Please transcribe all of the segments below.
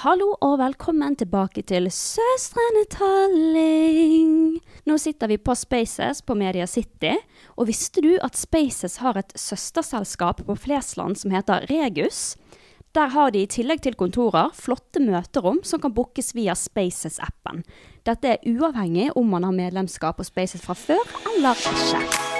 Hallo og velkommen tilbake til Søstrene Talling. Nå sitter vi på Spaces på Media City, og visste du at Spaces har et søsterselskap på Flesland som heter Regus? Der har de i tillegg til kontorer flotte møterom som kan bookes via Spaces-appen. Dette er uavhengig om man har medlemskap på Spaces fra før eller ikke.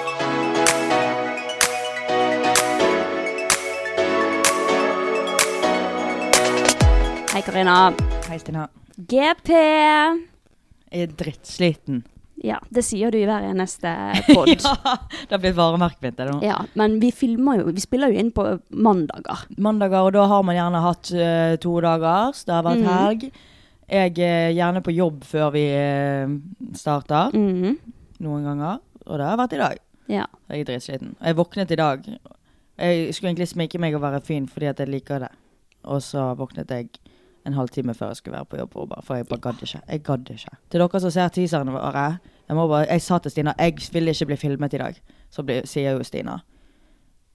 Hei, Karina. Hei, Stina. GP. Jeg er drittsliten. Ja, det sier du i hver eneste pod. ja, det har blitt varemerket mitt. Ja, men vi filmer jo, vi spiller jo inn på mandager. Mandager, og da har man gjerne hatt uh, to så det har vært mm. helg. Jeg er gjerne på jobb før vi eh, starter, Mhm. noen ganger. Og det har jeg vært i dag. Ja. Jeg er dritsliten. Jeg våknet i dag. Jeg skulle egentlig sminke meg og være fin fordi at jeg liker det. Og så våknet jeg en halvtime før jeg skulle være på jobb, og bare, for jeg bare gadd ikke. Jeg gadd ikke. Til dere som ser teaserne våre, jeg, må bare, jeg sa til Stina jeg vil ikke bli filmet i dag. Så blir, sier jo Stina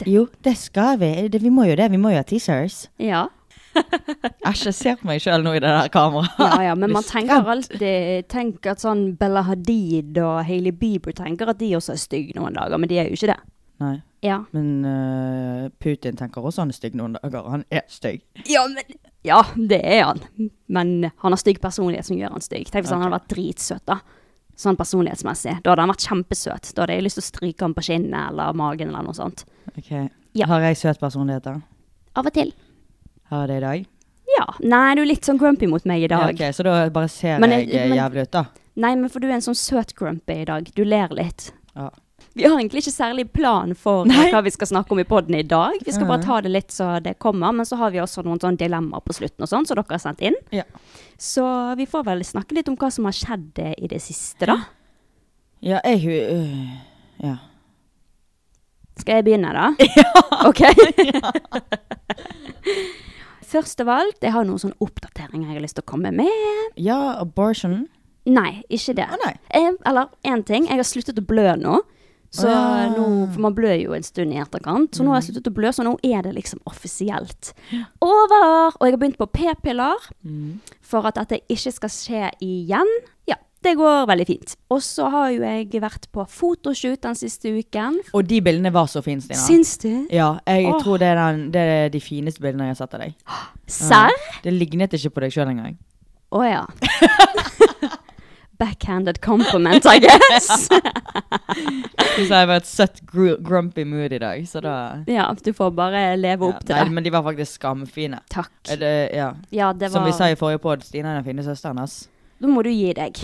Jo, det skal vi. Det, vi må jo det. Vi må jo ha teasers. Ja. Æsj, jeg ser på meg sjøl nå i det der kameraet. ja, ja, men man tenker alltid Tenk at sånn Bella Hadid og Hailey Bieber tenker at de også er stygge noen dager, men de er jo ikke det. Nei. Ja. Men uh, Putin tenker også han er stygg noen dager. Han er stygg. Ja, men Ja, det er han. Men han har stygg personlighet som gjør han stygg. Tenk hvis han hadde vært dritsøt, da. Sånn personlighetsmessig. Da hadde han vært kjempesøt. Da hadde jeg lyst til å stryke ham på kinnet eller magen eller noe sånt. Ok. Ja. Har jeg søt personlighet, da? Av og til. Har jeg det i dag? Ja. Nei, du er litt sånn grumpy mot meg i Ja, dag. ok, Så da bare ser Men jeg, jeg- eh, men- jævlig ut, da? Nei, men for du er en sånn søt grumpy i dag. Du ler litt. Ja. Vi har egentlig ikke særlig plan for Nei. hva vi skal snakke om i podden i dag. Vi skal bare ta det litt så det kommer, men så har vi også noen sånne dilemmaer på slutten og sånn, som dere har sendt inn. Ja. Så vi får vel snakke litt om hva som har skjedd eh, i det siste, da. Ja, jeg øh, Ja. Skal jeg begynne, da? Ja! Ok. Først av alt, jeg har noen sånne oppdateringer jeg har lyst til å komme med. Ja, abortion. Nei, ikke det. Å, nei. Jeg, eller én ting, jeg har sluttet å blø nå. Så Ah. nå, For man blør jo en stund i etterkant, så nå Mm. har jeg sluttet å blø, så nå er det liksom offisielt over. Og jeg har begynt på p-piller Mm. for at dette ikke skal skje igjen. Ja, det går veldig fint. Og så har jo jeg vært på fotoshoot den siste uken. Og de bildene var så fine, Stina. Syns du? Ja, jeg oh. tror det er, den, det er de fineste bildene jeg har sett av deg. Serr? Det lignet ikke på deg sjøl engang. Å ja. Backhanded compliment, I guess. du sa jeg var et søtt gr grumpy mood i dag, så da ja, du får bare leve ja. opp til Nei, det. men de var faktisk skamfine. Takk. Det, ja. Ja, det Som vi sa i forrige pod, Stina er den fine søsteren hans. Da må du gi deg.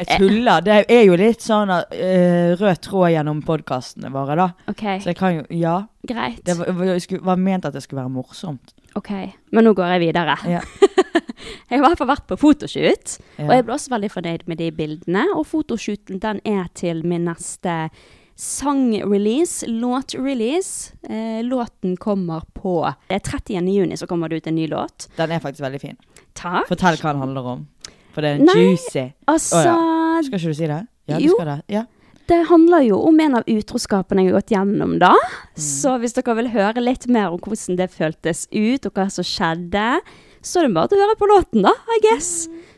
Jeg tuller. Det er jo litt sånn eh, rød tråd gjennom podkastene våre, da. OK, Så jeg kan jo Ja. greit. Det var, var ment at det skulle være morsomt. OK, men nå går jeg videre. Ja. jeg har i hvert fall vært på fotoshoot, Ja. og jeg ble også veldig fornøyd med de bildene. Og fotoshooten den er til min neste sang-release, låt-release. Eh, låten kommer på Det er 30. juni så kommer det ut en ny låt. Den er faktisk veldig fin. Takk. Fortell hva den handler om. For det er Nei, juicy. Altså, Å, Skal ikke du si det? Ja, du Jo. skal det. Ja. det handler jo om en av utroskapene jeg har gått gjennom, da. Så hvis dere vil høre litt mer om hvordan det føltes ut, og hva som skjedde, så er det bare til å høre på låten, da, I guess.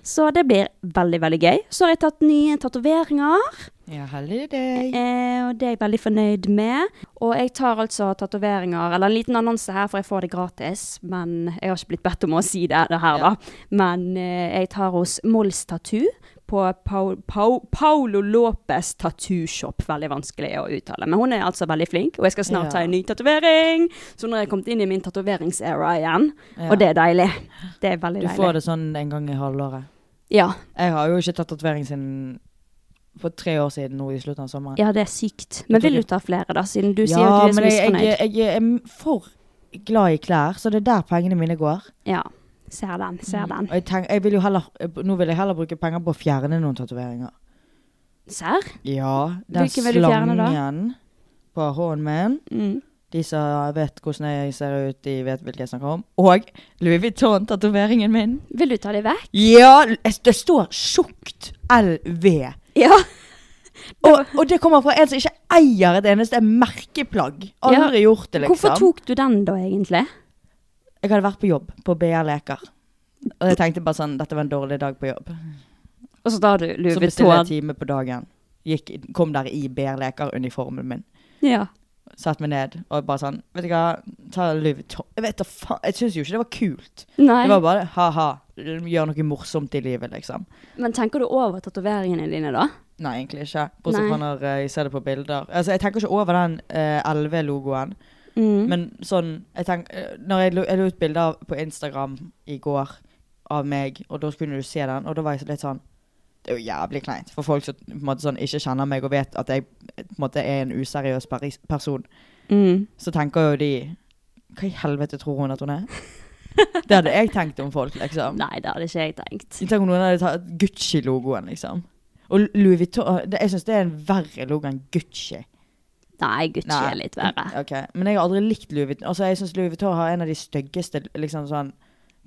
Så det blir veldig, veldig gøy. Så har jeg tatt nye tatoveringer. ja, heldig deg. Eh, og det er jeg veldig fornøyd med. Og jeg tar altså tatoveringer, eller en liten annonse her, for jeg får det gratis. Men jeg har ikke blitt bedt om å si det, det her, da. Men eh, jeg tar hos Mols Tattoo på Paolo Pau, Paulo Lopez Tattoo Shop. Veldig vanskelig å uttale. Men hun er altså veldig flink, og jeg skal snart Ja. ta en ny tatovering. Så nå har jeg kommet inn i min tatoveringsera igjen. Ja. Og det er deilig. Det er veldig Du deilig. får det sånn en gang i halvåret. Ja. Jeg har jo ikke tatt tatovering siden for tre år siden nå i slutten av sommeren. ja, det er sykt. Men vil du ta flere, da? Siden du sier at du er så men jeg, jeg, jeg er for glad i klær, så det er der pengene mine går. Ja. Ser den, ser den. Og jeg tenk, jeg vil jo heller, nå vil jeg heller bruke penger på å fjerne noen tatoveringer. Serr? Ja, den Hvilken vil du fjerne da? slangen på hånden min. Mm. De som vet hvordan jeg ser ut, de vet hvilken jeg snakker om. Og Louis Vuitton-tatoveringen min. Vil du ta det vekk? Ja, det står tjukt LV. Ja. Og, og det kommer fra en som ikke eier et eneste merkeplagg. Aldri gjort det, liksom. Hvorfor tok du den da, egentlig? Jeg hadde vært på jobb på BR Leker. Og jeg tenkte bare sånn, dette var en dårlig dag på jobb. Og så da hadde du Så bestilte jeg time på dagen. Gikk, kom der i BR Leker-uniformen min. Ja. Satt meg ned og bare sånn Vet du hva, ta Louis Vuitton Jeg vet da faen Jeg syns jo ikke det var kult. Nei. Det var bare ha-ha. Gjør noe morsomt i livet, liksom. Men tenker du over tatoveringene dine, da? Nei, egentlig ikke. Bortsett fra når eh, jeg ser det på bilder. Altså, Jeg tenker ikke over den uh, LV-logoen. Mm. Men sånn jeg tenk, eh, Når jeg, jeg la ut bilder på Instagram i går av meg, og da kunne du se den, og da var jeg litt sånn Det er jo jævlig kleint for folk som måte sånn, ikke kjenner meg og vet at jeg på en måte er en useriøs person. Mm. Så tenker jo de Hva i helvete tror hun at hun er? Det hadde jeg tenkt om folk, liksom. Nei, det hadde ikke jeg tenkt. Tenk om noen hadde tatt Gucci-logoen, liksom. Og Louis Vuitton Jeg syns det er en verre logo enn Gucci. Nei, Gucci Nei. er litt verre. Okay. Men jeg har aldri likt Louis Vuitton. Altså, jeg syns Louis Vuitton har en av de styggeste liksom sånn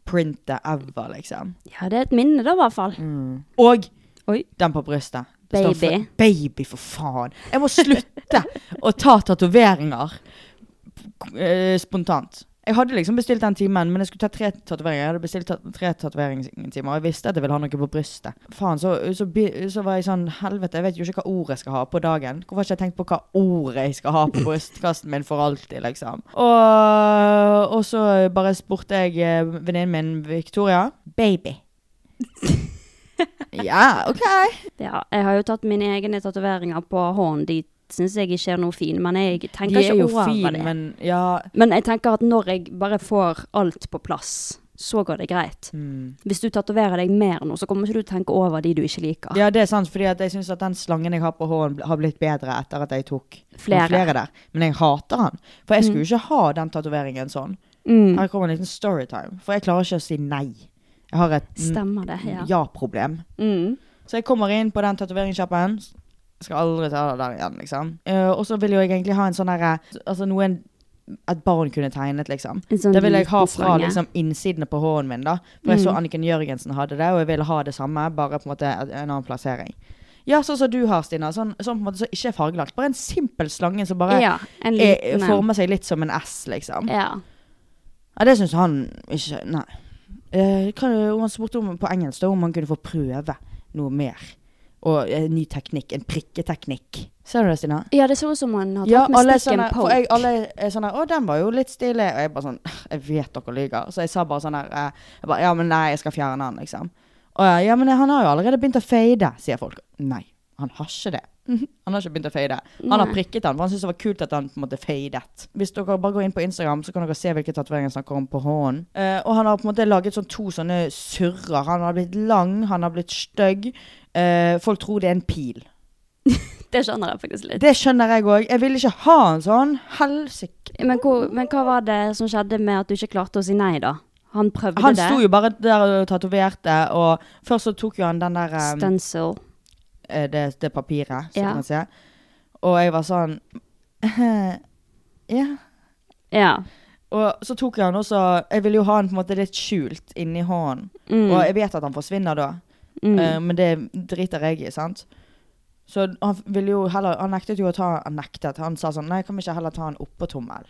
printet ever, liksom. Ja, det er et minne, da, i hvert fall. Og Oi. den på brystet. Det Baby. For, baby, for faen. Jeg må slutte å ta tatoveringer eh, spontant. Jeg hadde liksom bestilt den timen, men jeg skulle ta tre tatoveringer. Jeg hadde bestilt ta tre tatoveringstimer, og jeg visste at jeg ville ha noe på brystet. Faen, så, så, så var jeg sånn Helvete, jeg vet jo ikke hva ord jeg skal ha på dagen. Hvorfor har ikke jeg tenkt på hva ord jeg skal ha på brystkassen min for alltid, liksom? Og, og så bare spurte jeg eh, venninnen min Victoria Baby. ja, OK. Ja, jeg har jo tatt mine egne tatoveringer på hånden. De syns jeg ikke er noe fin, men jeg De tenker er ikke jo over fine, det. men ja Men jeg tenker at når jeg bare får alt på plass, så går det greit. mm. Hvis du tatoverer deg mer nå, så kommer ikke du til å tenke over de du ikke liker. Ja, det er sant, fordi jeg syns at den slangen jeg har på hånden, har blitt bedre etter at jeg tok Flere. flere der. Men jeg hater han. For jeg skulle jo ikke ha den tatoveringen sånn. Mm. Her kommer en liten storytime. For jeg klarer ikke å si nei. Jeg har et ja-problem. ja. Mm. Så jeg kommer inn på den tatoveringssjappen. Skal aldri ta det der igjen, liksom. Uh, og så vil jo jeg egentlig ha en sånn derre Altså noen et barn kunne tegnet, liksom. Sånn Det vil jeg ha fra liksom, innsidene på hånden min. da For jeg så Mm. Anniken Jørgensen hadde det, og jeg ville ha det samme, bare på en måte en en annen plassering. Ja, sånn som du har, Stina. Sånn, sånn på en måte som ikke er fargelagt. Bare en simpel slange som bare Ja, er, former seg litt som en S, liksom. Ja. Ja, det syns han ikke Nei. Uh, kan, om han spurte om på engelsk da, om han kunne få prøve noe mer. Og en ny teknikk. En prikketeknikk. Ser du det, Stina? ja, det ser ut som han har tatt Ja, med stikken sånne, Og poke. jeg, alle er sånn her Å, den var jo litt stilig. Og jeg bare sånn Jeg vet dere lyver. Så jeg sa bare sånn her eh, jeg bare, Ja, men nei, jeg skal fjerne han', liksom. Og jeg, ja, men han har jo allerede begynt å fade, sier folk. Nei, han har ikke det. Han har ikke begynt å fade. Han har prikket han, for han syntes det var kult at han på en måte fadet. Hvis dere bare går inn på Instagram, så kan dere se hvilke tatoveringer han snakker om på hånden. Eh, og han har på en måte laget sånn to sånne surrer. Han har blitt lang, han har blitt stygg. Eh, folk tror det er en pil. Det skjønner jeg faktisk litt. Det skjønner jeg òg. Jeg ville ikke ha en sånn. Helsike. Men, hvor, men hva var det som skjedde med at du ikke klarte å si nei, da? Han prøvde Han det. sto jo bare der og tatoverte, og først så tok jo han den der Stencil. eh, det, det papiret, så Ja. kan man si. Og jeg var sånn Ja. Ja. Og så tok jeg han også Jeg ville jo ha han på en måte litt skjult inni hånden. Mm. Og jeg vet at han forsvinner da, Mm. Uh, men det driter jeg i, sant. Så han ville jo heller Han nektet jo å ta Han nektet. Han sa sånn Nei, kan vi ikke heller ta han oppå tommel?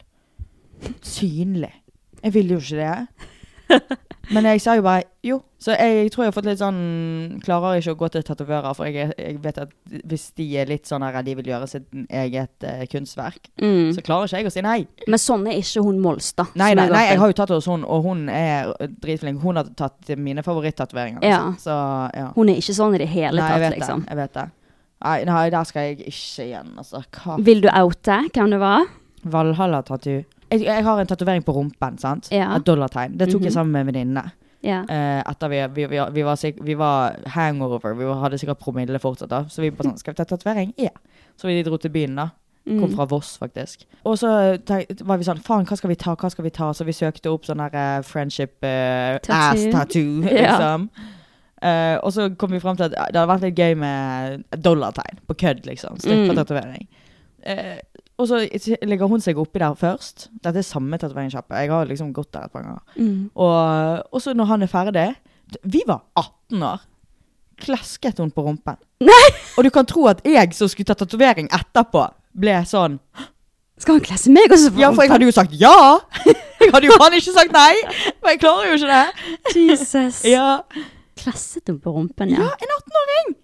Synlig. Jeg ville jo ikke det. Men jeg sa jo bare jo. Så jeg, tror jeg har fått litt sånn Klarer ikke å gå til tatoverer, for jeg, jeg vet at hvis de er litt sånn her de vil gjøre sitt eget uh, kunstverk, Mm. så klarer ikke jeg å si nei. Men sånn er ikke hun Molstad. Nei, nei, nei, jeg har jo tatt hos hun, og hun er dritflink. Hun har tatt mine favorittatoveringer. Ja. liksom. Så ja. Hun er ikke sånn i det hele Nei, tatt, liksom. det. Jeg vet det. Nei, nei, der skal jeg ikke igjen, altså. Hva? Vil du oute hvem det var? Valhalla-tattoo. Jeg, jeg har en tatovering på rumpen, sant? Ja. Et dollartegn. Det tok Mhm. jeg sammen med venninnene. venninne. Ja. Uh, etter vi, vi, vi, vi, var vi var hangover. Vi var, hadde sikkert promille fortsatt da. Så vi bare sånn Skal vi ta tatovering? Ja. Så vi dro til byen, da. Kom Mm. fra Voss, faktisk. Og så var vi sånn Faen, hva skal vi ta? Hva skal vi ta? Så vi søkte opp sånn her eh, friendship uh, Tattoo. ass tattoo, Ja. liksom. Eh, og så kom vi fram til at det hadde vært litt gøy med dollartegn på kødd, liksom. Mm. tatovering. Eh, og så legger hun seg oppi der først. Dette er samme tatoveringssjappe. Jeg har liksom gått der et par ganger. Mm. Og, og så når han er ferdig Vi var 18 år. Klasket hun på rumpen. Og du kan tro at jeg som skulle ta tatovering etterpå, ble sånn Skal han klesse meg også for Ja, for jeg hadde jo sagt ja! Jeg hadde jo faen ikke sagt nei! For jeg klarer jo ikke det. Jesus. Ja, Klasset hun på rumpen, ja ja? en 18-åring!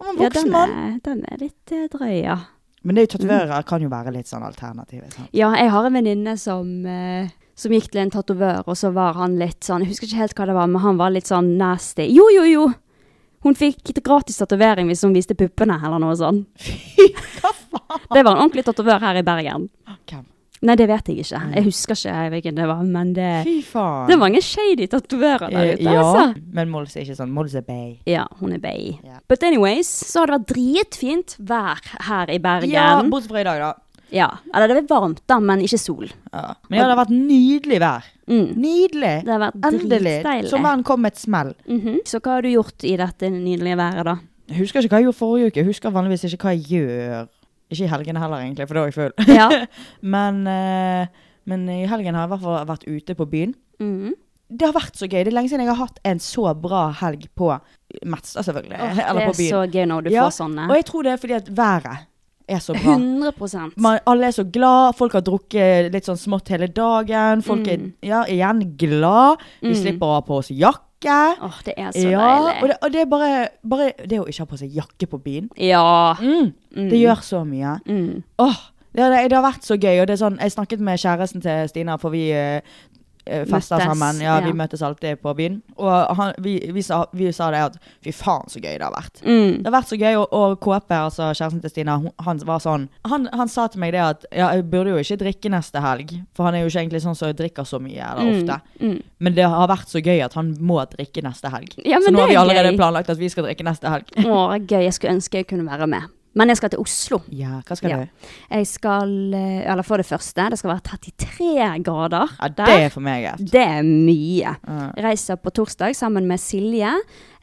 Og en voksen mann. Ja, den er, den er litt eh, drøy, ja. Men det er jo tatoverer kan jo være litt sånn alternativ. Sant? Ja, jeg har en venninne som, eh, som gikk til en tatovør, og så var han litt sånn Jeg husker ikke helt hva det var, men han var litt sånn nasty. Jo, jo, jo! Hun fikk gratis tatovering hvis hun viste puppene, eller noe sånt. Hva faen? Det var en ordentlig tatovør her i Bergen. Nei, det vet jeg ikke. Jeg husker ikke hvilken det var, men det, Fy faen. det er mange shady tatoverer der Eh, ute, ja, altså. men Mols er ikke sånn. Mols er bay. Ja, hun er bay. Yeah. But anyways, så har det vært dritfint vær her i Bergen. Ja, bortsett fra i dag, da. Ja, eller det er varmt da, men ikke sol. Ja. Men ja, det har vært nydelig vær. Mm. Nydelig. Det har vært Endelig. Sommeren kom med et smell. Mhm. Så hva har du gjort i dette nydelige været da? Jeg husker ikke hva jeg gjorde forrige uke. Jeg husker vanligvis ikke hva jeg gjør. Ikke i helgene heller, egentlig, for da er jeg full. Ja. men, eh, men i helgen har jeg i hvert fall vært ute på byen. Mhm. Det har vært så gøy. Det er lenge siden jeg har hatt en så bra helg på Metstad, selvfølgelig. Oh, det eller er på byen. så gøy når du Ja, får sånne. Og jeg tror det er fordi at været er så bra. 100% Man, alle er så glad, folk har drukket litt sånn smått hele dagen. Folk er Mm. ja, igjen glad. Vi Mm. slipper å ha på oss jakke. Åh, det er så ja, deilig. og det, og det er bare, bare det å ikke ha på seg jakke på byen. Ja. Mm, Mm. Det gjør så mye. Mm. Åh, det, det, det har vært så gøy. Og det er sånn, jeg snakket med kjæresten til Stina, for vi eh, eh, Møttes, sammen. Ja, ja. Vi møtes alltid på byen. Og han, vi, vi, sa, vi sa det at fy faen så gøy det har vært. Mm. Det har vært så gøy, og, og KP, altså kjæresten til Stina, han var sånn han, han sa til meg det at ja, jeg burde jo ikke drikke neste helg, for han er jo ikke egentlig sånn som drikker så mye, eller Mm. ofte. Mm. Men det har vært så gøy at han må drikke neste helg. Ja, så nå har vi er allerede gøy. planlagt at vi skal drikke neste helg. Åh, gøy. Jeg skulle ønske jeg kunne være med. Men jeg skal til Oslo. Ja, hva skal Ja. du? Jeg skal, eh, eller for det første, det skal være 33 grader Ja, det der. er for meg. Det er mye. Ja. Reiser på torsdag sammen med Silje.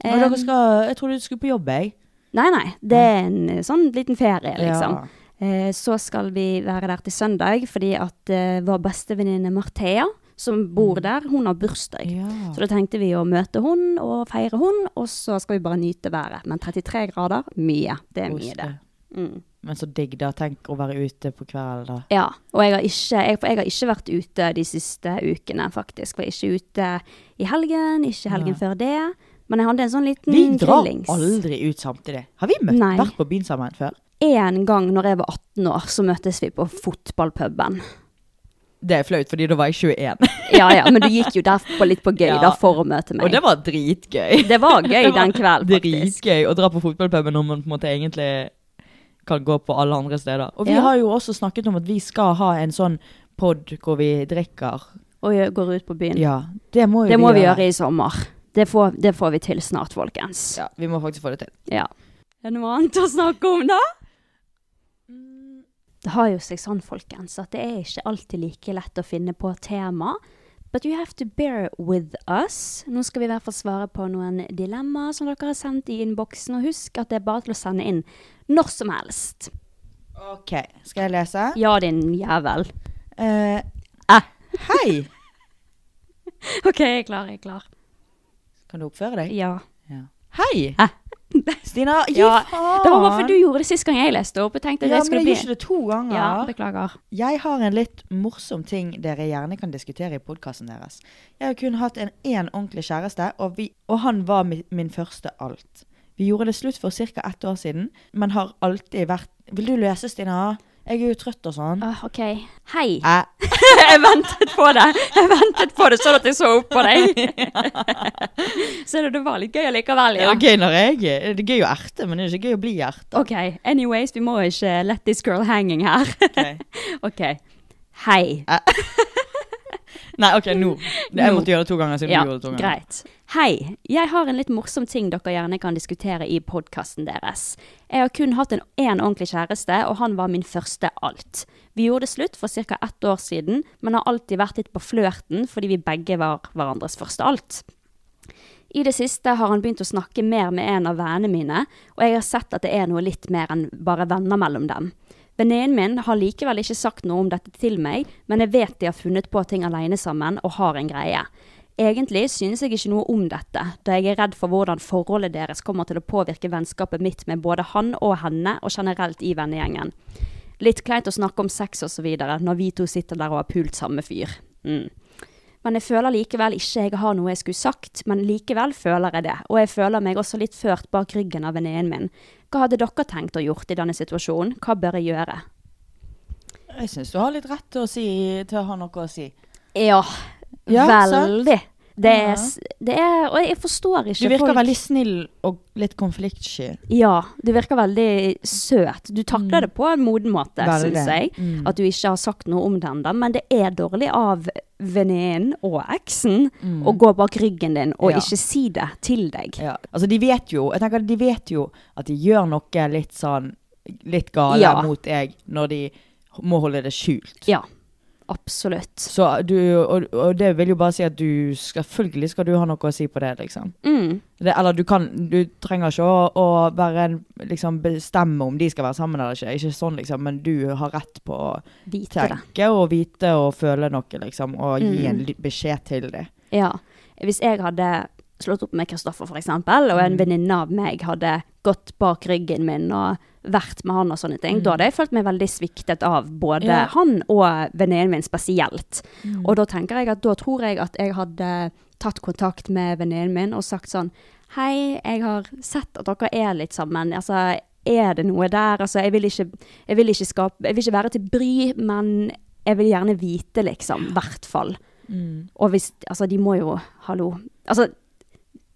Eh, dere skal, jeg trodde du skulle på jobb, jeg. Nei, nei. Det er en eh, sånn liten ferie, liksom. Ja. Eh, så skal vi være der til søndag, fordi at eh, vår bestevenninne Marthea, som bor der, hun har bursdag. Mm. Ja. Så da tenkte vi å møte hun og feire hun, og så skal vi bare nyte været. Men 33 grader, mye. Det er mye, det. Mm. Men så digg, da. Tenk å være ute på kvelden, da. Ja, og jeg har, ikke, jeg, jeg har ikke vært ute de siste ukene, faktisk. Var ikke ute i helgen, ikke helgen ja. før det. Men jeg hadde en sånn liten Vi drar grillings. aldri ut samtidig. Har vi møtt, Nei. vært på byen sammen før? En gang når jeg var 18 år, så møttes vi på fotballpuben. Det er flaut, fordi da var jeg 21. Ja ja, men du gikk jo der på litt på gøy Ja. da, for å møte meg. Og det var dritgøy. Det var gøy Det var den kvelden, faktisk. Dritgøy å dra på fotballpuben når man på en måte egentlig kan gå på alle andre steder. Og vi Ja. har jo også snakket om at vi skal ha en sånn pod hvor vi drikker. Og går ut på byen. Ja, det må det må vi gjøre i sommer. Det får, det får vi til snart, folkens. Ja, vi må faktisk få det til. Ja. Er det noe annet å snakke om, da? Det har jo seg sånn, folkens, at det er ikke alltid like lett å finne på tema. But you have to bear with us. Nå skal vi i hvert fall svare på noen dilemmaer som dere har sendt i innboksen. Og husk at det er bare til å sende inn når som helst. OK, skal jeg lese? Ja, din jævel. Eh, Ah. hei! OK, jeg er klar, jeg er klar. Kan du oppføre deg? Ja. Ja. Hei! Hæ? Stina, gi ja. faen! Det var bare fordi du gjorde det sist gang jeg leste opp. Jeg tenkte Ja, det men jeg gjorde ikke det to ganger. Ja, beklager. Jeg har en litt morsom ting dere gjerne kan diskutere i podkasten deres. Jeg har kun hatt en én ordentlig kjæreste, og, vi, og han var mi, min første alt. Vi gjorde det slutt for ca. ett år siden, men har alltid vært Vil du løse, Stina? Jeg er jo trøtt og sånn. Uh, OK. Hei. Eh, jeg ventet på det. Jeg ventet på det sånn at jeg så opp på deg. så det, det var litt gøy allikevel, det er gøy når jeg Det er gøy å erte, men det er ikke gøy å bli erta. OK. Anyways, vi må ikke let this girl hanging her. Ok. OK. Hei. Nei, OK, nå. Jeg måtte gjøre det to ganger siden Ja, du gjorde det to ganger. greit. Hei. Jeg har en litt morsom ting dere gjerne kan diskutere i podkasten deres. Jeg har kun hatt en én ordentlig kjæreste, og han var min første alt. Vi gjorde det slutt for ca. ett år siden, men har alltid vært litt på flørten fordi vi begge var hverandres første alt. I det siste har han begynt å snakke mer med en av vennene mine, og jeg har sett at det er noe litt mer enn bare venner mellom dem. Venninnen min har likevel ikke sagt noe om dette til meg, men jeg vet de har funnet på ting alene sammen og har en greie. Egentlig synes jeg ikke noe om dette, da jeg er redd for hvordan forholdet deres kommer til å påvirke vennskapet mitt med både han og henne, og generelt i vennegjengen. Litt kleint å snakke om sex videre, når vi to sitter der og har pult samme fyr. Mm. Men jeg føler likevel ikke jeg har noe jeg skulle sagt, men likevel føler jeg det. Og jeg føler meg også litt ført bak ryggen av venninnen min. Hva hadde dere tenkt å gjort i denne situasjonen? Hva bør jeg gjøre? Jeg syns du har litt rett til å, si, til å ha noe å si. Ja, Ja, veldig. Det er, det er Og jeg forstår ikke Du virker folk veldig snill og litt konfliktsky. Ja, du virker veldig søt. Du takler det på en moden måte, syns jeg. Mm. At du ikke har sagt noe om det ennå. Men det er dårlig av venninnen og eksen å gå bak ryggen din og Mm. Ja. ikke si det til deg. Ja. Altså, de vet jo Jeg tenker de vet jo at de gjør noe litt sånn Litt gale Ja. mot deg når de må holde det skjult. Ja, absolutt. Så du og, og det vil jo bare si at du Selvfølgelig skal du ha noe å si på det, liksom. Mm. Det, eller du kan Du trenger ikke å, å være en- liksom bestemme om de skal være sammen eller ikke. Ikke sånn, liksom, men du har rett på å Vite det. tenke og vite og føle noe, liksom, og gi Mm. en beskjed til dem. Ja. Hvis jeg hadde slått opp med Kristoffer, eksempel, og en Mm. venninne av meg hadde gått bak ryggen min og vært med han og sånne ting, da hadde jeg følt meg veldig sviktet av både Mm. Ja. han og venninnen min spesielt. Mm. Og da tenker jeg at da tror jeg at jeg hadde tatt kontakt med venninnen min og sagt sånn Hei, jeg har sett at dere er litt sammen. Altså, er det noe der? Altså, jeg vil ikke, jeg vil ikke skape Jeg vil ikke være til bry, men jeg vil gjerne vite, liksom. I hvert fall. Mm. Og hvis Altså, de må jo Hallo. Altså,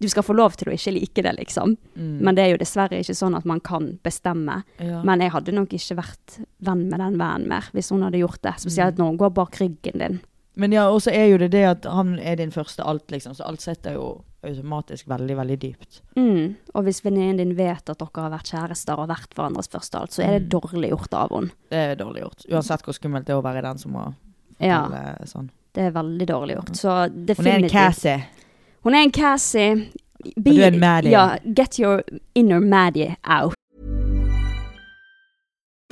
du skal få lov til å ikke like det, liksom. Mm. Men det er jo dessverre ikke sånn at man kan bestemme. Ja. Men jeg hadde nok ikke vært venn med den vennen mer hvis hun hadde gjort det. Mm. Spesielt når hun går bak ryggen din. Men ja, og så er jo det det at han er din første alt, liksom. Så alt sitter jo automatisk veldig, veldig dypt. Mm. Og hvis venninnen din vet at dere har vært kjærester og vært hverandres første alt, så er det Mm. dårlig gjort av henne. Det er dårlig gjort. Uansett hvor skummelt det er å være den som må Ja, sånn. det er veldig dårlig gjort. Så Hun er en definitivt Cassie. Hun er en Cassie. Be, Og du er en Maddie. Ja, get your inner Maddie out.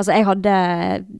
Altså, jeg hadde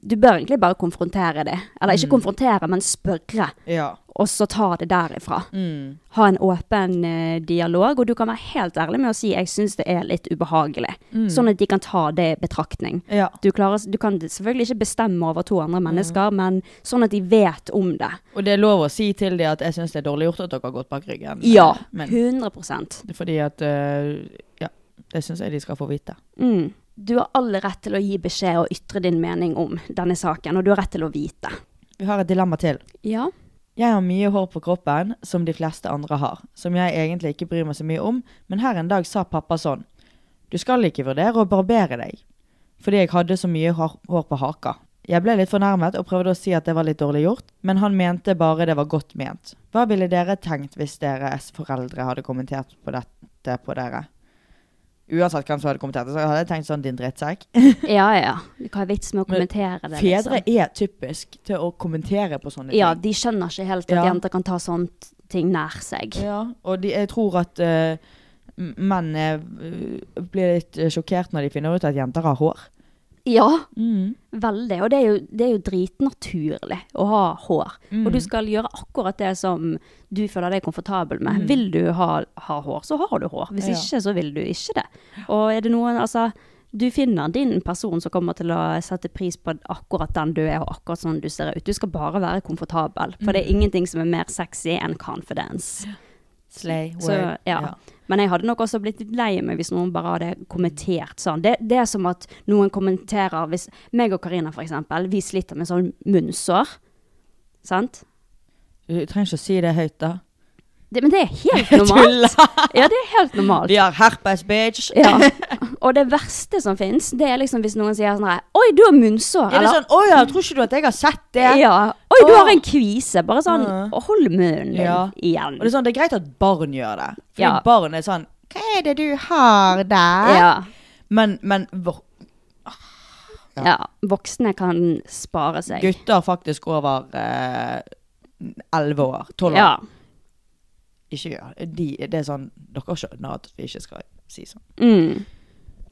Du bør egentlig bare konfrontere det. Eller ikke konfrontere, men spørre. ja. Og så ta det derifra. Mm. Ha en åpen uh, dialog, og du kan være helt ærlig med å si 'jeg syns det er litt ubehagelig'. Sånn at de kan ta det i betraktning. Ja. Du, klarer, du kan selvfølgelig ikke bestemme over to andre mennesker, men sånn at de vet om det. Og det er lov å si til dem at jeg syns det er dårlig gjort at dere har gått bak ryggen. Ja, Men 100% fordi at uh, Ja, det syns jeg de skal få vite. mm. Du har all rett til å gi beskjed og ytre din mening om denne saken, og du har rett til å vite. Vi har et dilemma til. Ja. Jeg har mye hår på kroppen, som de fleste andre har, som jeg egentlig ikke bryr meg så mye om, men her en dag sa pappa sånn Du skal ikke vurdere å barbere deg, fordi jeg hadde så mye hår hår på haka. Jeg ble litt fornærmet og prøvde å si at det var litt dårlig gjort, men han mente bare det var godt ment. Hva ville dere tenkt hvis deres foreldre hadde kommentert på dette på dere? Uansett hvem som hadde kommentert det, så hadde jeg tenkt sånn din drittsekk. Ja, ja. Hva er vits med å kommentere det? Fedre liksom? er typisk til å kommentere på sånne ting. Ja, de skjønner ikke helt at Ja. jenter kan ta sånne ting nær seg. Ja, og de, jeg tror at uh, menn eh, blir litt eh, sjokkert når de finner ut at jenter har hår. Ja, Mm. veldig. Og det er, jo, det er jo dritnaturlig å ha hår. Mm. Og du skal gjøre akkurat det som du føler deg komfortabel med. Mm. Vil du ha, ha hår, så har du hår. Hvis Ja. ikke, så vil du ikke det. Og er det noen Altså, du finner din person som kommer til å sette pris på akkurat den du er, og akkurat sånn du ser ut. Du skal bare være komfortabel. For Mm. det er ingenting som er mer sexy enn confidence. Slay, Så, word. ja. Men jeg hadde nok også blitt litt lei meg hvis noen bare hadde kommentert sånn. Det, det er som at noen kommenterer Hvis meg og Karina eksempel, vi sliter med sånn munnsår. Sant? Du trenger ikke å si det høyt, da. Det, men det er helt normalt. Ja, det er helt normalt. Vi har herpes, bitch! Ja. Og det verste som fins, det er liksom hvis noen sier sånn her Oi, du har munnsår! Er det sånn 'Å ja, tror ikke du at jeg har sett det?' Ja. Oi, du har en kvise! Bare sånn. Hold munnen din Ja. igjen. Og det er sånn, det er greit at barn gjør det. Fordi Ja. barn er sånn 'Hva er det du har der?' Ja. Men, men vår- ja. Voksne kan spare seg. gutter faktisk over eh, år. Tolv år. Ja. Ikke gjør de, Det er sånn Dere skjønner at vi ikke skal si sånn. Mm.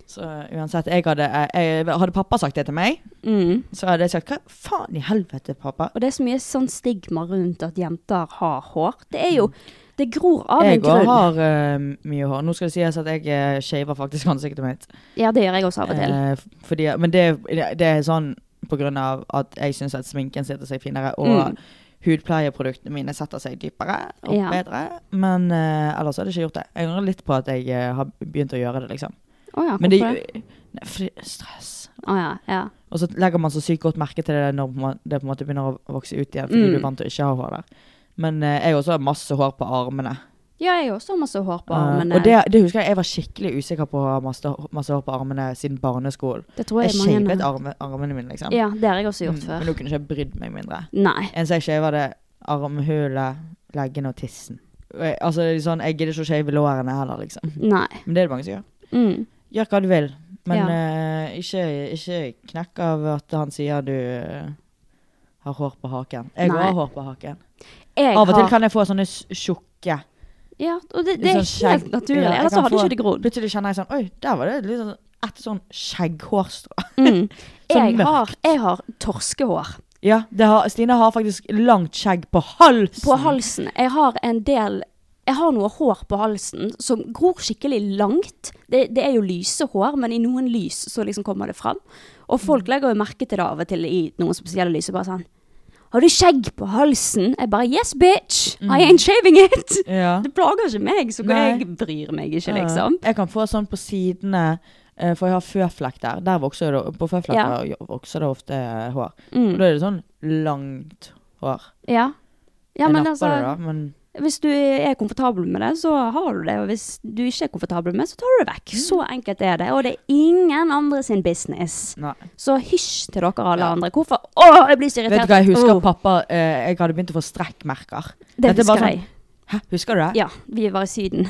Så uansett, jeg hadde, jeg, hadde pappa sagt det til meg, Mm. så hadde jeg sagt 'Hva faen i helvete, pappa?' Og det er så mye sånn stigma rundt at jenter har hår. Det er jo Det gror av en grunn. Jeg òg har uh, mye hår. Nå skal det sies at jeg shaver faktisk ansiktet mitt. Ja, det gjør jeg også av og til. Eh, fordi, men det, det er sånn på grunn av at jeg syns at sminken sitter seg finere, og Mm. Hudpleieproduktene mine setter seg dypere og Ja. bedre. Men uh, ellers har jeg ikke gjort det. Jeg angrer litt på at jeg uh, har begynt å gjøre det, liksom. Oh, ja, Men det, fordi stress. Oh, ja, ja. Og så legger man så sykt godt merke til det når det på en måte begynner å vokse ut igjen, fordi Mm. du er vant til å ikke ha hår der. Men uh, jeg også har masse hår på armene. Ja, jeg også har masse hår på armene. og det, det husker jeg jeg var skikkelig usikker på å ha masse, masse hår på armene siden barneskolen. Det tror Jeg jeg shavet arme, armene mine, liksom. Ja, det har jeg også gjort Mm, før. Men nå kunne jeg ikke brydd meg mindre. Nei. Eneste jeg shava, det armhulet, leggene og tissen. Jeg, altså, sånn, jeg gidder ikke å shave lårene heller, liksom. Nei. Men det er det mange som gjør. Mm. Gjør hva du vil, men Ja. uh, ikke, ikke knekk av at han sier du eh, har hår på haken. Jeg Nei. har hår på haken. Jeg Av og til kan jeg få sånne tjukke Ja, og det, det er sånn helt naturlig. Ja, Ellers hadde få- ikke det grodd. Plutselig kjenner jeg sånn Oi, der var det litt sånn et sånn skjegghårstrå. Mm. Sånn Jeg, har, jeg har torskehår Ja, det har, Stine har faktisk langt skjegg på halsen. på halsen. Jeg har en del jeg har noe hår på halsen som gror skikkelig langt. Det, det er jo lyse hår, men i noen lys så liksom kommer det fram. Og folk Mm. legger jo merke til det av og til i noen spesielle lys. Bare sånn Har du skjegg på halsen? Jeg bare Yes, bitch! I ain't shaving it! Mm. Ja. Det plager ikke meg, så Nei. jeg bryr meg ikke, liksom. Jeg kan få sånn på sidene, eh, for jeg har føflekk der. Der vokser det, på føflekker vokser det ofte eh, hår. Mm. Og da er det sånn langt hår. Ja. ja jeg men napper altså det da, men Hvis du er komfortabel med det, så har du det. Og hvis du ikke er komfortabel med det, så tar du det vekk. Mm. Så enkelt er det. Og det er ingen andre sin business. nei. Så hysj til dere alle andre. Hvorfor Å, jeg blir så irritert. Vet du hva, jeg husker oh. pappa eh, Jeg hadde begynt å få strekkmerker. Det Dette er husker sånn- jeg. Hæ, husker du det? Ja, vi var i Syden.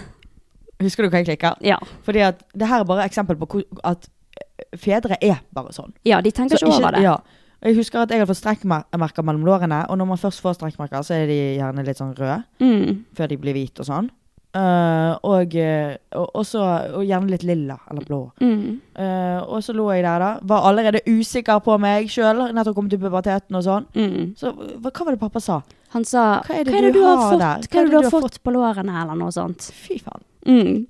Husker du hva jeg klikker? Ja. Fordi at det her er bare eksempel på at fedre er bare sånn. ja, de tenker Så ikke over det. Ja. Jeg husker at jeg hadde fått strekkmerker mellom lårene, og når man først får strekkmerker, så er de gjerne litt sånn røde, Mm. før de blir hvite og sånn. Uh, og, og, og så og gjerne litt lilla, eller blå. Mm. Uh, og så lå jeg der, da. Var allerede usikker på meg sjøl, nettopp kommet til puberteten og sånn. Mm. Så hva, hva var det pappa sa? Han sa Hva er det du har har fått, der? Hva er det du har fått på lårene, eller noe sånt? Fy faen. Mm.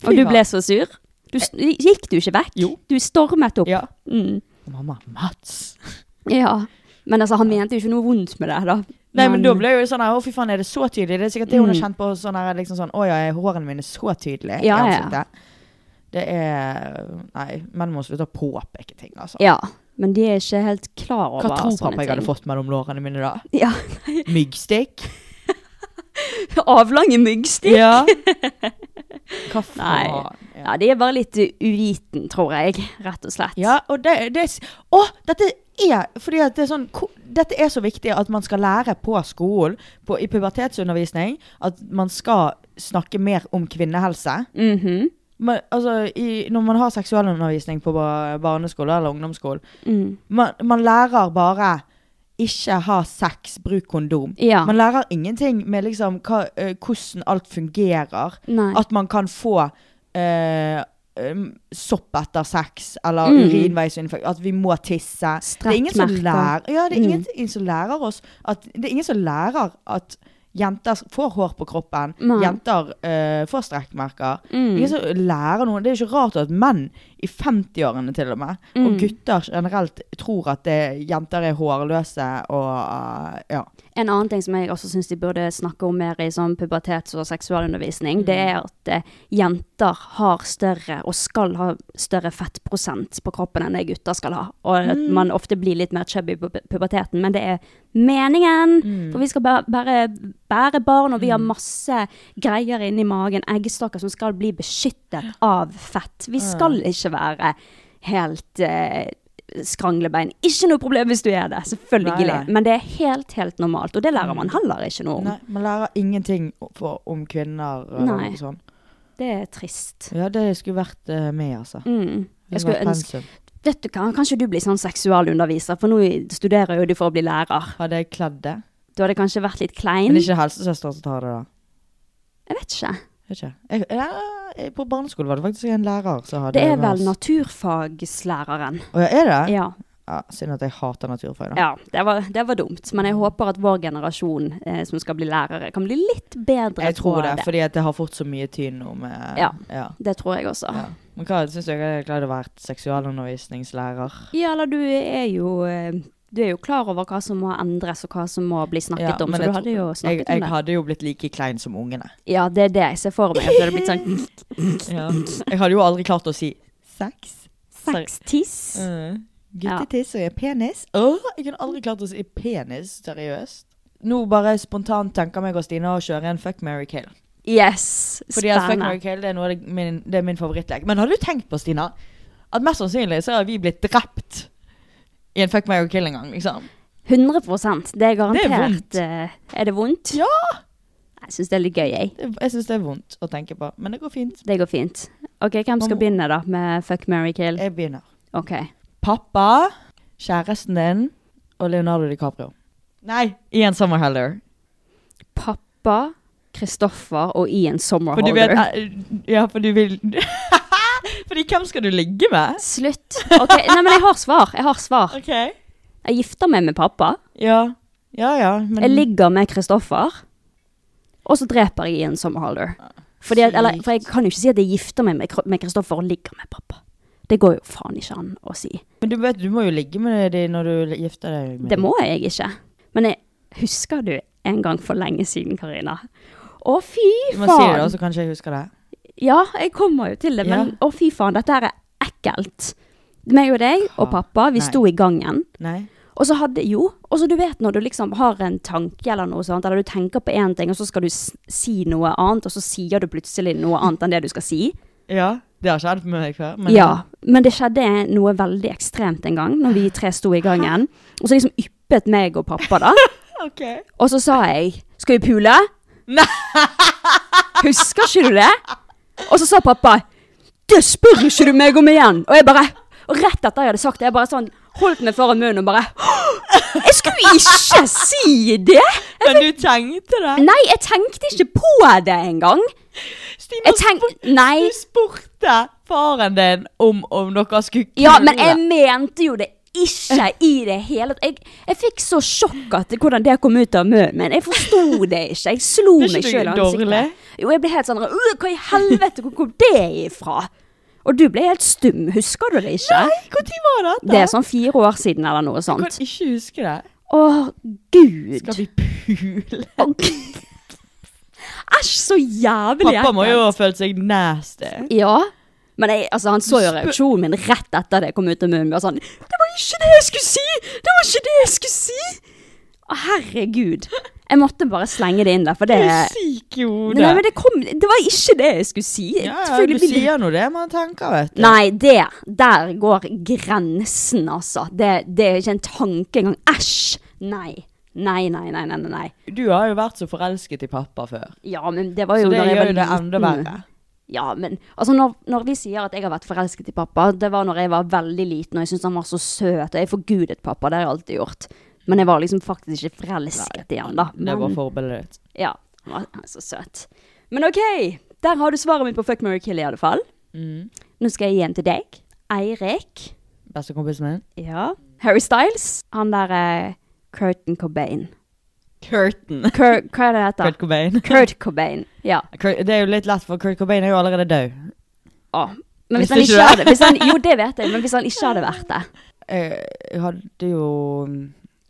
Fy Og du ble så sur? Du, gikk du ikke vekk? Jo. Du stormet opp? Ja. Mm. Mamma, Mats. Ja. Men altså, han mente jo ikke noe vondt med det, da. Nei, men da ble jo sånn her, Å, fy faen, er det så tydelig? Det er sikkert det hun har Mm. kjent på. sånn her, liksom sånn, Å ja, er hårene mine så tydelige Ja, i ja. Det er Nei, menn må slutte å påpeke ting, altså. Ja, men de er ikke helt klar over Hva tror pappa jeg hadde ting. fått mellom lårene mine da? Ja. Myggstikk? Avlange myggstikk? Ja. Hva Nei. faen? Ja, de er bare litt uviten, tror jeg, rett og slett. Ja, og det, det Å, dette er Fordi at det er sånn Dette er så viktig at man skal lære på skolen, på, i pubertetsundervisning, at man skal snakke mer om kvinnehelse. Mhm. Men, altså, i, når man har seksualundervisning på barneskole eller ungdomsskole, Mm. man, man lærer bare ikke ha sex, bruk kondom. Ja. Man lærer ingenting med liksom hva, eh, hvordan alt fungerer. Nei. At man kan få eh, um, sopp etter sex, eller Mm. urinveisinfeksjon. At vi må tisse. Det er ingen lærer Ja, det er Mm. ingen som lærer oss at Det er ingen som lærer at jenter får hår på kroppen. Nei. Jenter uh, får strekkmerker. Mm. Ingen som lærer noe. Det er ikke rart at menn i 50-årene til og med, Mm. og gutter generelt, tror at det, jenter er hårløse og uh, ja. En annen ting som jeg også syns de burde snakke om mer i sånn pubertets- og seksualundervisning, det er at eh, jenter har større, og skal ha større fettprosent på kroppen enn det gutter skal ha. Og at man ofte blir litt mer chubby på pu- puberteten, men det er meningen. For vi skal bare, bare bære barn, og vi har masse greier inni magen, eggstokker som skal bli beskyttet av fett. Vi skal ikke være helt eh, skranglebein. Ikke noe problem hvis du er det, selvfølgelig. Nei, nei. Men det er helt, helt normalt, og det lærer man heller ikke noe om. Nei, man lærer ingenting for, om kvinner. eller Nei. noe sånt. Det er trist. Ja, det skulle vært uh, med, altså. Mm. Jeg skulle ønske. Vet du hva, kanskje du blir sånn seksualunderviser, for nå studerer jo du for å bli lærer. Hadde jeg kledd det? Du hadde kanskje vært litt klein? Men det er ikke helsesøster som tar det, da? Jeg vet ikke. Jeg Vet ikke. Jeg, jeg- på barneskolen var det faktisk en lærer som hadde Det er vel naturfagslæreren. Å ja, er det? Ja. Ja, Synd at jeg hater naturfag, da. ja det, var, det var dumt. Men jeg håper at vår generasjon eh, som skal bli lærere, kan bli litt bedre Jeg tror på det, det. fordi det har fått så mye tynn nå med Ja. ja. Det tror jeg også. ja. Men hva syns du jeg glad i å være seksualundervisningslærer? Ja, eller du er jo eh, Du er jo klar over hva som må endres, og hva som må bli snakket Ja, om. Så jeg du hadde jo snakket jeg om det. hadde jo blitt like klein som ungene. Ja, det er det jeg ser for meg. Det hadde sånn Ja. Jeg hadde jo aldri klart å si sex. Sex-tiss. Mm. Guttetiss og penis. Åh, jeg kunne aldri klart å si penis, seriøst. Nå bare spontant tenker meg og Stina å kjøre en fuck, Mary kill. Yes. Fordi at fuck, Mary kill det er, noe det, min, det er min favorittlek. Men har du tenkt på, Stina, at mest sannsynlig så har vi blitt drept i en fuck, marry, kill en gang, liksom? 100 Det er garantert. Det er eh, er det vondt? Ja! Jeg syns det er litt gøy, jeg. Det- Jeg syns det er vondt å tenke på, men det går fint. Det går fint. Ok, Hvem skal begynne da med fuck, marry, kill? Jeg begynner. Ok. Pappa, kjæresten din og Leonardo DiCaprio. Nei, Ian Summerheller. Pappa, Kristoffer og Ian For du vet eh, Ja, for du vil Fordi hvem skal du ligge med? Slutt. Ok, Nei, men jeg har svar. Jeg har svar. OK. Jeg gifter meg med pappa. Ja. Ja ja, men Jeg ligger med Kristoffer. og så dreper jeg Ian Sommerhalder. Fordi eller, for jeg kan jo ikke si at jeg gifter meg med Kristoffer og ligger med pappa. Det går jo faen ikke an å si. Men du vet, du må jo ligge med dem når du gifter deg. med Det må jeg ikke. Men jeg husker du en gang for lenge siden, Karina. Å, fy faen! Du må si det, da, så kanskje jeg husker det. Ja, jeg kommer jo til det, men å, fy faen, dette her er ekkelt. Meg og deg og pappa, vi Nei. sto i gangen. Nei. Og så hadde jo Og så du vet når du liksom har en tanke eller noe sånt, eller du tenker på én ting, og så skal du si noe annet, og så sier du plutselig noe annet enn det du skal si. Ja, det har skjedd med meg før. Men ja. Men det skjedde noe veldig ekstremt en gang, når vi tre sto i gangen. Og så liksom yppet meg og pappa, da. Ok. Og så sa jeg 'Skal vi pule?' Husker ikke du det? Og så sa pappa 'Det spør ikke du meg om igjen'. Og jeg bare Og rett etter jeg hadde sagt det, jeg bare sånn holdt meg foran munnen og bare Jeg skulle ikke si det! Men du tenkte det? Nei, jeg tenkte ikke på det engang. Stina, Jeg tenk... Nei. du spurte faren din om, om dere skulle kule. Ja, men jeg mente jo det ikke i det hele tatt. Jeg, jeg fikk så sjokk at hvordan det kom ut av munnen min. Jeg forsto det ikke. Jeg slo meg sjøl i ansiktet. Jo, jeg ble helt sånn «Øh, Hva i helvete, hvor kom det ifra? Og du ble helt stum. Husker du det ikke? Nei, når var det? Det er sånn fire år siden eller noe sånt. Jeg kan ikke huske det. Å, gud. Skal vi pule? Æsj, så jævlig Pappa må jo ha følt seg nasty. Ja. Men jeg, altså, han så jo reaksjonen min rett etter det kom ut av munnen. og sånn, 'Det var ikke det jeg skulle si! Det var ikke det jeg skulle si!' Å, herregud. Jeg måtte bare slenge det inn der, for det Du er syk i hodet. Nei, men det, kom, det var ikke det jeg skulle si. Ja, ja, du sier nå det man tenker, vet du. Nei, det Der går grensen, altså. Det, det er ikke en tanke engang. Æsj! Nei. Nei, nei, nei, nei, nei. Du har jo vært så forelsket i pappa før. Ja, men det var jo Så det jeg gjør var jo det liten. enda verre. Ja, men altså når, når vi sier at jeg har vært forelsket i pappa, det var når jeg var veldig liten og jeg syntes han var så søt, og jeg forgudet pappa, det har jeg alltid gjort. Men jeg var liksom faktisk ikke forelsket i han da. Det var Men- forbildet ditt. Ja, han var så søt. Men ok, der har du svaret mitt på Fuck, Mary Kill i alle fall. Mm. Nå skal jeg gi en til deg. Eirik. Bestekompisen min. Ja. Harry Styles. Han der eh, Curtin Cobain. Curtin. Cur hva er det heter? Kurt Cobain. Kurt Cobain. Ja. Kurt, det er jo litt lett, for Kurt Cobain er jo allerede død. Å. Men hvis han ikke hadde hvis han, Jo, det vet jeg, men hvis han ikke hadde vært det Jeg, jeg hadde jo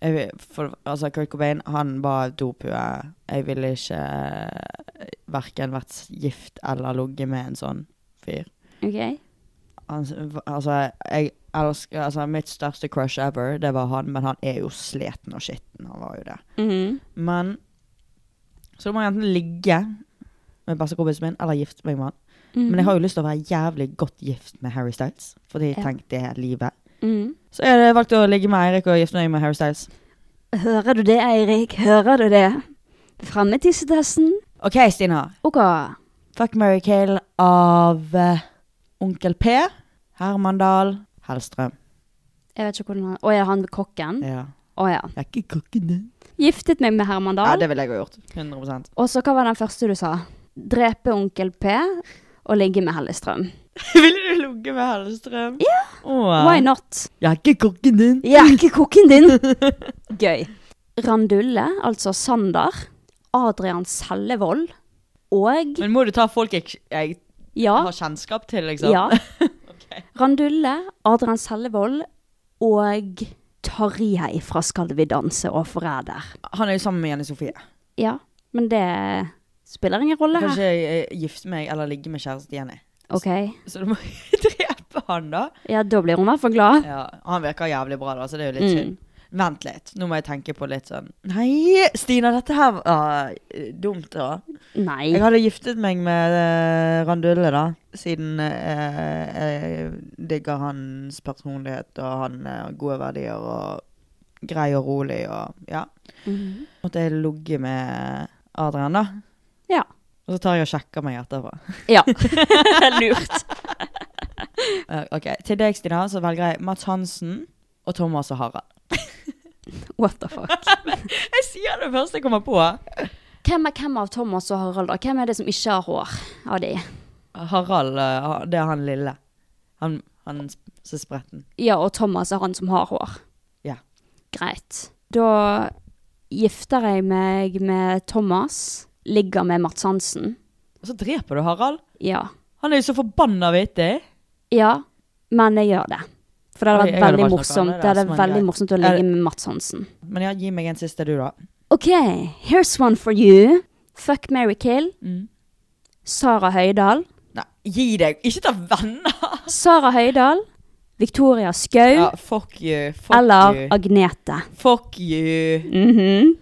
jeg, for, Altså, Kurt Cobain, han var dophue. Jeg ville ikke eh, verken vært gift eller ligget med en sånn fyr. Ok? Han, altså, jeg elsker Altså, mitt største crush ever, det var han, men han er jo sliten og skitten. Han var jo det. Mhm. Men Så da må jeg enten ligge med bestekompisen min, eller gifte meg med han. Men jeg har jo lyst til å være jævlig godt gift med Harry Styles, fordi jeg Ja. tenkte det er livet. Mhm. Så jeg valgte å ligge med Eirik og gifte meg med Harry Styles. Hører du det, Eirik? Hører du det? Fremme tissetesten. OK, Stina. Ok. Fuck Mary Kale av uh, Onkel P, Herman Dahl, Hellstrøm. Jeg vet ikke hvordan han Å ja, han kokken? Ja. Å ja. Jeg er ikke kokken din. Giftet meg med Herman Dahl. Ja, det ville jeg ha gjort. 100% Og så hva var den første du sa? Drepe onkel P og ligge med Hellestrøm. Ville du ligge med Hellstrøm? Ja. Åh. Why not? Jeg er ikke kokken din. Jeg er ikke kokken din! Gøy. Randulle, altså Sander, Adrian Sellevold og Men må du ta folk jeg, jeg Ja. har kjennskap til, liksom? Ja. Randulle, Adrian Sellevold og Tarjei fra Skal vi danse og Forræder. Han er jo sammen med Jenny Sofie. Ja, men det spiller ingen rolle her. jeg, eh, gifte meg eller ligge med kjæresten Jenny. Ok. Så du må drepe han, da. Ja, da blir hun i hvert fall glad. Ja, Han virker jævlig bra, da, så det er jo litt Mm. synd. Vent litt, nå må jeg tenke på litt sånn Nei, Stina, dette her var eh, dumt, da. Nei. Jeg hadde giftet meg med uh, Randulle, da. Siden uh, jeg digger hans personlighet, og han har gode verdier og grei og rolig og ja. Mhm. Måtte jeg ligge med Adrian, da. Ja. Og så tar jeg og sjekker meg etterpå. Ja. Lurt. Eh, ok, Til deg, Stina, så velger jeg Mats Hansen og Thomas og Harald. What the fuck. Jeg sier det første jeg kommer på. Hvem, er, hvem av Thomas og Harald, da? Hvem er det som ikke har hår av de? Harald, eh, det er han lille. Han, han som er spretten. Ja, og Thomas er han som har hår. Ja. Greit. Da gifter jeg meg med Thomas, ligger med Mats Hansen. Og så dreper du Harald. Ja. Han er jo så forbanna vittig. Ja, men jeg gjør det. For det hadde vært veldig morsomt. Det hadde vært veldig morsomt å ligge med Mats Hansen. Men ja, gi meg en siste, du, da. OK, here's one for you. Fuck, marry, kill. Mm. Sara Høydahl. Nei, gi deg. Ikke ta venner! Sara Høydahl. Victoria Skau. Ja, fuck you. Fuck eller you. Agnete. Fuck you. Mhm.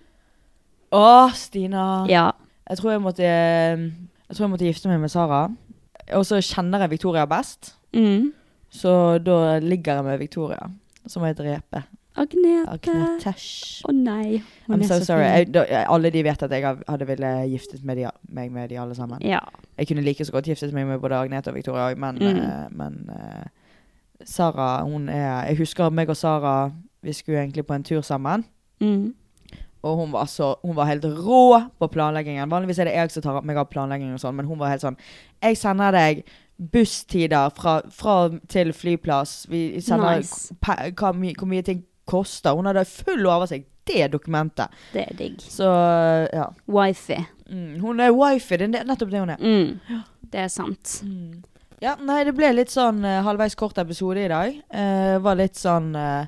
Å, Stina. Ja. Jeg tror jeg måtte Jeg tror jeg måtte gifte meg med Sara. Og så kjenner jeg Victoria best. Mm. Så da ligger jeg med Victoria. Så må jeg drepe. Agnete. Agnetesh. Å nei. I'm so sorry. Jeg, da, alle de vet at jeg hadde ville giftet med de, meg med de alle sammen. Ja. Jeg kunne like så godt giftet meg med både Agnete og Victoria òg, men, Mm. uh, men uh, Sara, hun er Jeg husker meg og Sara Vi skulle egentlig på en tur sammen. Mm. Og hun var, så, hun var helt rå på planleggingen. Vanligvis er det jeg som tar meg av planleggingen, og sånn, men hun var helt sånn Jeg sender deg busstider fra, fra til flyplass. Vi sender Nice. hva, my, hvor mye ting koster. Hun hadde full oversikt. Det dokumentet. Det er digg. Så ja. Wifi. Mm, hun er wifi. Det er nettopp det hun er. Mm. Det er sant. Ja, nei, det ble litt sånn uh, halvveis kort episode i dag. Uh, var litt sånn uh,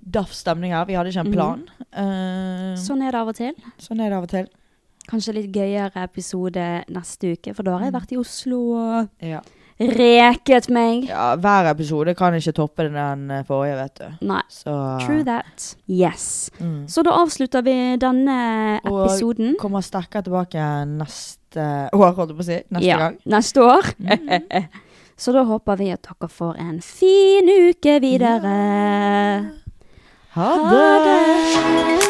daff stemning her. Vi hadde ikke en Mhm. plan. Uh, Sånn er det av og til. sånn er det av og til. Kanskje litt gøyere episode neste uke, for da har jeg vært i Oslo og Ja. reket meg. ja, hver episode kan ikke toppe den eh, forrige, vet du. Nei. Så True that. Yes. Mm. Så da avslutter vi denne Og episoden. kommer sterkere tilbake neste år, holdt jeg på å si. Neste ja, gang. Neste år. Så da håper vi at dere får en fin uke videre. Ha det! Ha would